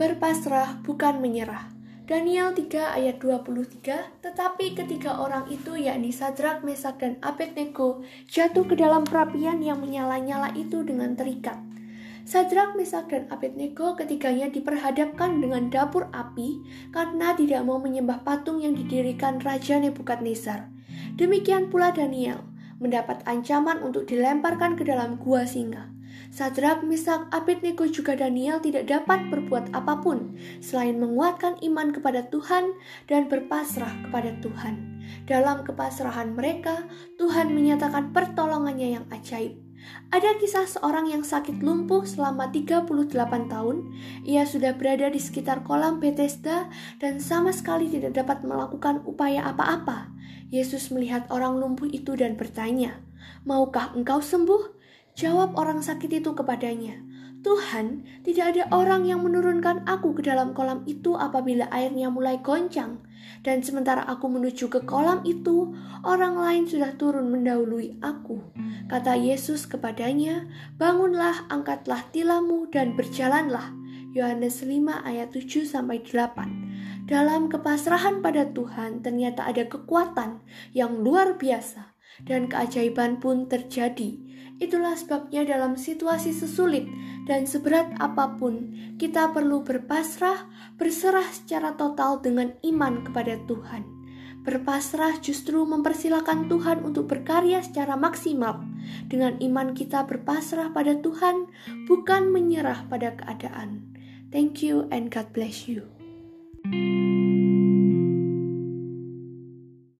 Berpasrah bukan menyerah. Daniel 3 ayat 23, tetapi ketiga orang itu yakni Sadrak, Mesak, dan Abednego jatuh ke dalam perapian yang menyala-nyala itu dengan terikat. Sadrak, Mesak, dan Abednego ketiganya diperhadapkan dengan dapur api karena tidak mau menyembah patung yang didirikan Raja Nebukadnezar. Demikian pula Daniel mendapat ancaman untuk dilemparkan ke dalam gua singa. Sadrak, Misak, Abednego juga Daniel tidak dapat berbuat apa pun selain menguatkan iman kepada Tuhan dan berpasrah kepada Tuhan. Dalam kepasrahan mereka, Tuhan menyatakan pertolongannya yang ajaib. Ada kisah seorang yang sakit lumpuh selama 38 tahun. Ia sudah berada di sekitar kolam Bethesda dan sama sekali tidak dapat melakukan upaya apa-apa. Yesus melihat orang lumpuh itu dan bertanya, "Maukah engkau sembuh?" Jawab orang sakit itu kepadanya, Tuhan, tidak ada orang yang menurunkan aku ke dalam kolam itu apabila airnya mulai goncang. Dan sementara aku menuju ke kolam itu, orang lain sudah turun mendahului aku. Kata Yesus kepadanya, Bangunlah, angkatlah tilammu dan berjalanlah. Yohanes 5 ayat 7 sampai 8. Dalam kepasrahan pada Tuhan ternyata ada kekuatan yang luar biasa dan keajaiban pun terjadi Itulah sebabnya dalam situasi sesulit dan seberat apa pun, kita perlu berpasrah, berserah secara total dengan iman kepada Tuhan. Berpasrah justru mempersilahkan Tuhan untuk berkarya secara maksimal. Dengan iman kita berpasrah pada Tuhan, bukan menyerah pada keadaan. Thank you and God bless you.